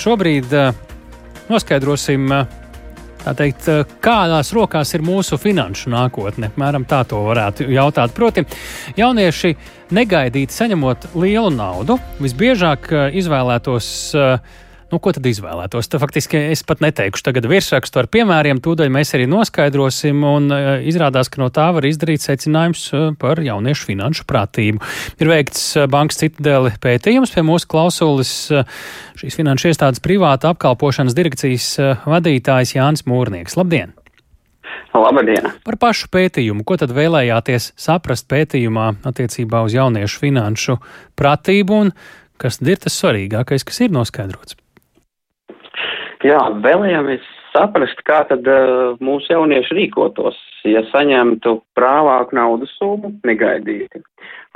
Šobrīd noskaidrosim, teikt, kādās rokās ir mūsu finanšu nākotne. Mēram tā to varētu jautāt. Proti, jaunieši negaidīti saņemot lielu naudu, visbiežāk izvēlētos uh, Nu, ko tad izvēlētos? Tad faktiski es pat neteikšu tagad virsrakstu ar piemēriem, tūdaļ mēs arī noskaidrosim, un uh, izrādās, ka no tā var izdarīt secinājums uh, par jauniešu finanšu prātību. Ir veikts uh, bankas citadēli pētījums pie mūsu klausulis šīs finanšu iestādes privāta apkalpošanas direkcijas vadītājs Jānis Mūrnieks. Labdien! Labdien! Par pašu pētījumu. Ko tad vēlējāties saprast pētījumā attiecībā uz jauniešu finanšu pratību un kas ir tas svarīgākais, kas ir noskaidrots? Jā, vēlējāmies saprast, kā tad uh, mūsu jaunieši rīkotos, ja saņemtu prāvāku naudas summu negaidīti.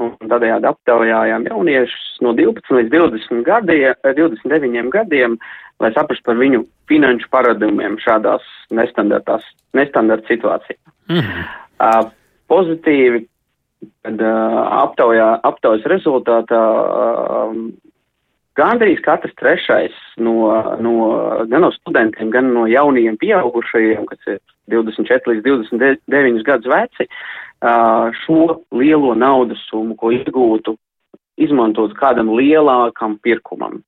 Un tādējādi aptaujājām jauniešus no 12 līdz 20 gadiem, 29 gadiem, lai saprastu par viņu finanšu paradumiem šādās nestandartās, nestandarta situācijās. Mm -hmm. uh, pozitīvi, kad uh, aptaujā, aptaujas rezultātā uh, Gandrīz katrs trešais no, no, gan no studentiem, gan no jaunajiem pieaugušajiem, kas ir 24 līdz 29 gadus veci, šo lielo naudas summu, ko iegūtu, izmantot kādam lielākam pirkumam.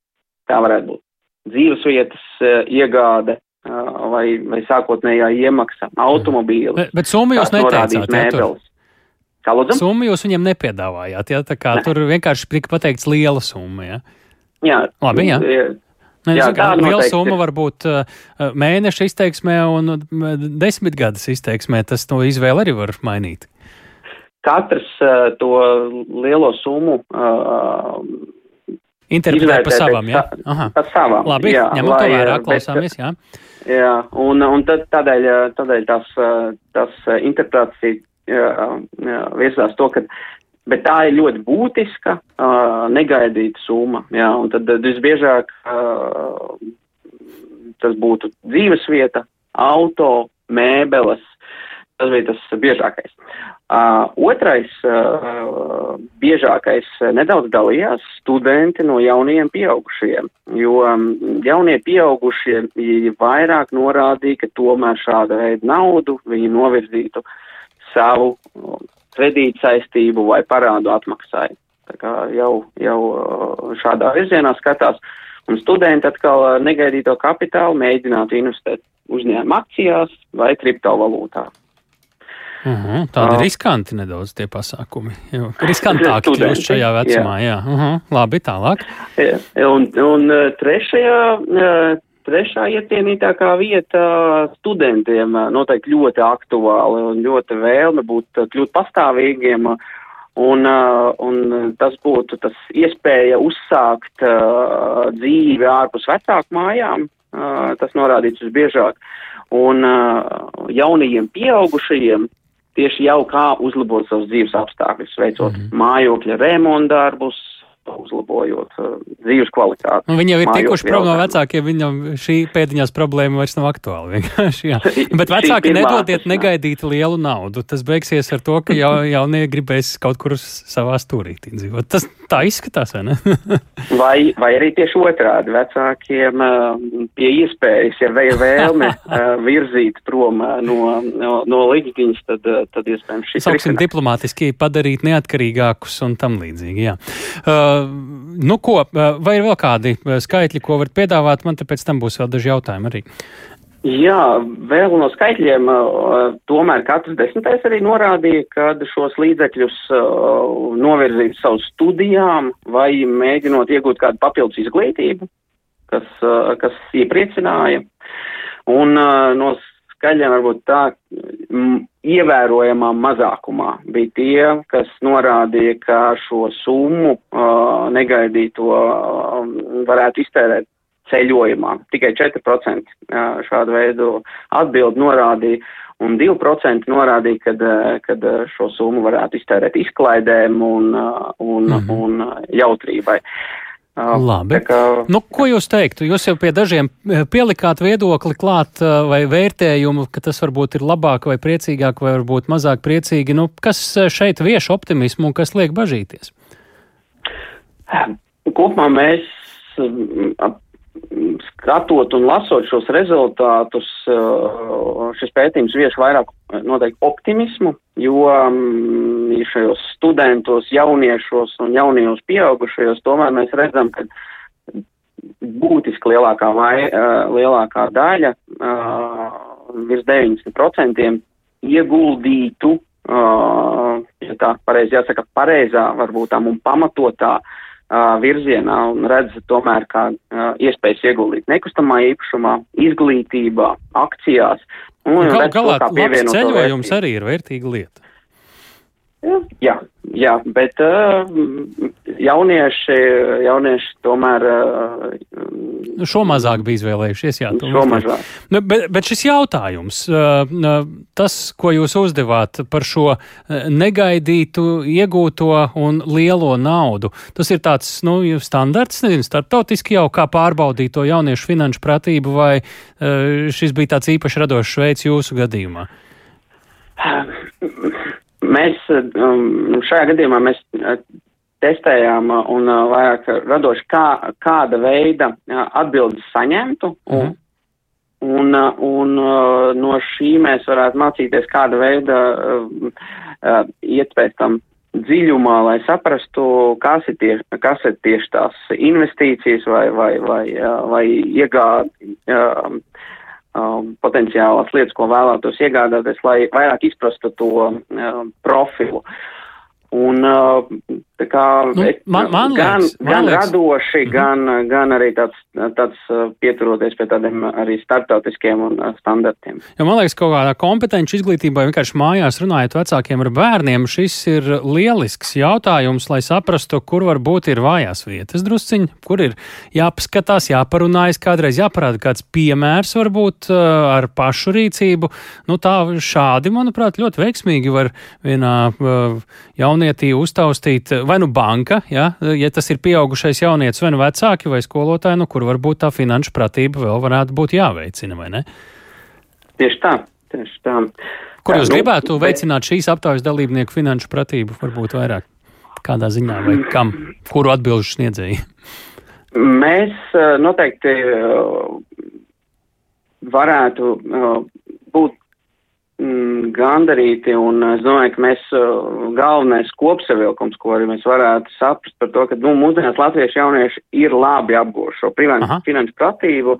Tā varētu būt dzīvesvietas iegāde, vai, vai sākotnējā iemaksa, automobīli. Bet, bet summu jūs neteicāt. Kā lūdzu? Summu jūs viņam nepiedāvājāt, ja tā kā ne. tur vienkārši tika pateikts liela summa, ja? Jā, Labi, jā. Ne, jā, tā liela summa, varbūt uh, mēneša izteiksmē un uh, desmitgades izteiksmē. Tas to izvēle arī var mainīt. Katrs uh, to lielo summu uh, interpretē pa savām, jā? Aha. Pa savām. Labi, jā, ņemam to vērā, klausāmies, jā. Jā, un, un tad, tādēļ, tādēļ tās, tās interpretācija viesās to, ka Bet tā ir ļoti būtiska, uh, negaidīta summa. Jā, un tad visbiežāk uh, tas būtu dzīves vieta, auto, mēbeles. Tas bija tas biežākais. Uh, otrais, uh, biežākais nedaudz dalījās studenti no jaunajiem pieaugušajiem, jo um, jaunie pieaugušie vairāk norādīja, ka tomēr šāda veida naudu viņi novirzītu savu kredītsaistību vai parādu atmaksai. Tā kā jau, jau uh, šādā virzienā skatās. Un studenti atkal negaidīto kapitālu mēģinātu investēt uzņēmuma akcijās vai kriptovalūtā. Uh mhm, -huh, tādi uh, riskanti nedaudz tie pasākumi. Riskantāki kļūst šajā vecumā, jā. jā. Uh -huh, labi, tālāk. Un, un uh, trešajā Trešā iecienītākā vieta studentiem noteikti ļoti aktuāli un ļoti vēlme būt kļūt pastāvīgiem. Un, un tas būtu tas iespēja uzsākt uh, dzīvi ārpus vecāku mājām, uh, tas norādīts visbiežāk. Un uh, jaunajiem pieaugušajiem tieši jau kā uzlabot savus dzīves apstākļus, veicot mm -hmm. mājokļa remontdarbus, uzlabojot uh, dzīves kvalitāti. Nu, viņi jau ir tikuši prom no vecākiem, viņam šī pēdiņās problēma vairs nav aktuāla. Bet vecāki nedodiet negaidīt lielu naudu. Tas beigsies ar to, ka jau, jaunie gribēs kaut kur savā stūrītī dzīvot. Tas tā izskatās, vai ne? vai, vai arī tieši otrādi vecākiem uh, pie iespējas, ja vēl vēlme uh, virzīt prom no, no, no līdzdiņas, tad, tad iespējams šis. Sauksim diplomātiski padarīt neatkarīgākus un tam līdzīgi, jā. Uh, nu, ko, vai ir vēl kādi skaitļi, ko varat piedāvāt? Man te pēc tam būs vēl daži jautājumi arī. Jā, vēl no skaitļiem, tomēr katrs desmitais arī norādīja, ka šos līdzekļus novirzīt savu studijām vai mēģinot iegūt kādu papildus izglītību, kas, kas iepriecināja. Un no skaļiem varbūt tā ievērojamā mazākumā bija tie, kas norādīja, ka šo summu uh, negaidīto uh, varētu iztērēt ceļojumā. Tikai 4% uh, šādu veidu atbildi norādīja. Un 2% norādīja, kad, kad šo summu varētu iztērēt izklaidēm un, un, mm -hmm. un jautrībai. Labi. Kā... Nu, ko jūs teiktu? Jūs jau pie dažiem pielikāt viedokli klāt vai vērtējumu, ka tas varbūt ir labāk vai priecīgāk vai varbūt mazāk priecīgi. Nu, kas šeit vieš optimismu un kas liek bažīties? Kopumā mēs skatot un lasot šos rezultātus, uh, šis pētījums vieš vairāk noteikti optimismu, jo um, šajos studentos, jauniešos un jaunajos pieaugušajos tomēr mēs redzam, ka būtiski lielākā, vai, uh, lielākā daļa, virs 90% ieguldītu, ja tā pareizi jāsaka, pareizā, varbūt tā un pamatotā uh, virzienā un redz tomēr kā iespējas ieguldīt nekustamā īpašumā, izglītībā, akcijās. Un, Gal, galā labs ceļojums arī ir vērtīga lieta. Jā, jā, bet uh, jaunieši, jaunieši tomēr. Uh, šo mazāk bija izvēlējušies, jā. Šo mazāk. Nu, bet, bet šis jautājums, uh, tas, ko jūs uzdevāt par šo negaidītu, iegūto un lielo naudu, tas ir tāds, nu, standarts, nezinu, startautiski jau kā pārbaudīt to jauniešu finanšu pratību, vai uh, šis bija tāds īpaši radošs veids jūsu gadījumā? Mēs um, šajā gadījumā mēs uh, testējām uh, un uh, vairāk radoši, kā, kāda veida atbildes saņemtu. Un, mm. un, un no šī mēs varētu mācīties, kāda veida iet pēc tam dziļumā, lai saprastu, kas ir, tie, kas ir tieši tās investīcijas vai, vai, vai, vai iegādi um, potenciālās lietas, ko vēlētos iegādāties, lai vairāk izprastu to um, profilu. Un uh, tā kā nu, man, man gan, liekas, man gan liekas. radoši, mhm. gan, gan arī tāds, tāds uh, pieturoties pie tādiem arī starptautiskiem un uh, standartiem. Jo man liekas, kaut kādā kompetenci izglītībā vienkārši mājās runājot vecākiem ar bērniem, šis ir lielisks jautājums, lai saprastu, kur varbūt ir vājās vietas drusciņi, kur ir jāpaskatās, jāparunājas kādreiz, jāparāda kāds piemērs varbūt ar pašu rīcību. Nu tā šādi, manuprāt, ļoti veiksmīgi var vienā jaunā jaunietī uztaustīt vai nu banka, ja, ja tas ir pieaugušais jaunietis, vai nu vecāki, vai skolotāji, nu, kur varbūt tā finanšu pratība vēl varētu būt jāveicina, vai ne? Tieši tā, tieši tā. Kur jūs nu, gribētu bet... veicināt šīs aptaujas dalībnieku finanšu pratību, varbūt vairāk? Kādā ziņā vai kam? Kuru atbilžu sniedzēji? Mēs eh, noteikti eh, varētu eh, gandarīti, un es domāju, ka mēs uh, galvenais kopsavilkums, ko arī mēs varētu saprast par to, ka, nu, mūsdienās latviešu jaunieši ir labi apguvuši šo finanšu pratību,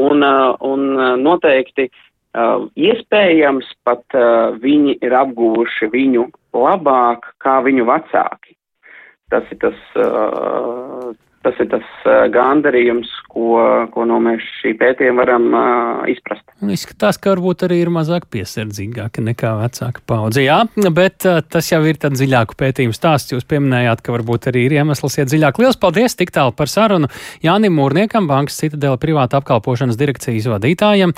un, uh, un noteikti uh, iespējams pat uh, viņi ir apguvuši viņu labāk kā viņu vecāki. Tas ir tas, uh, tas ir tas uh, gandarījums, ko, ko no mēs šī pētījuma varam uh, izprast. Izskatās, ka varbūt arī ir mazāk piesardzīgāka nekā vecāka paudze. Jā, bet uh, tas jau ir tāds dziļāku pētījumu stāsts. Jūs pieminējāt, ka varbūt arī ir iemesls iet dziļāk. Lielas paldies tik tālu par sarunu Jānim Mūrniekam, Bankas Citadela privāta apkalpošanas direkcijas vadītājam,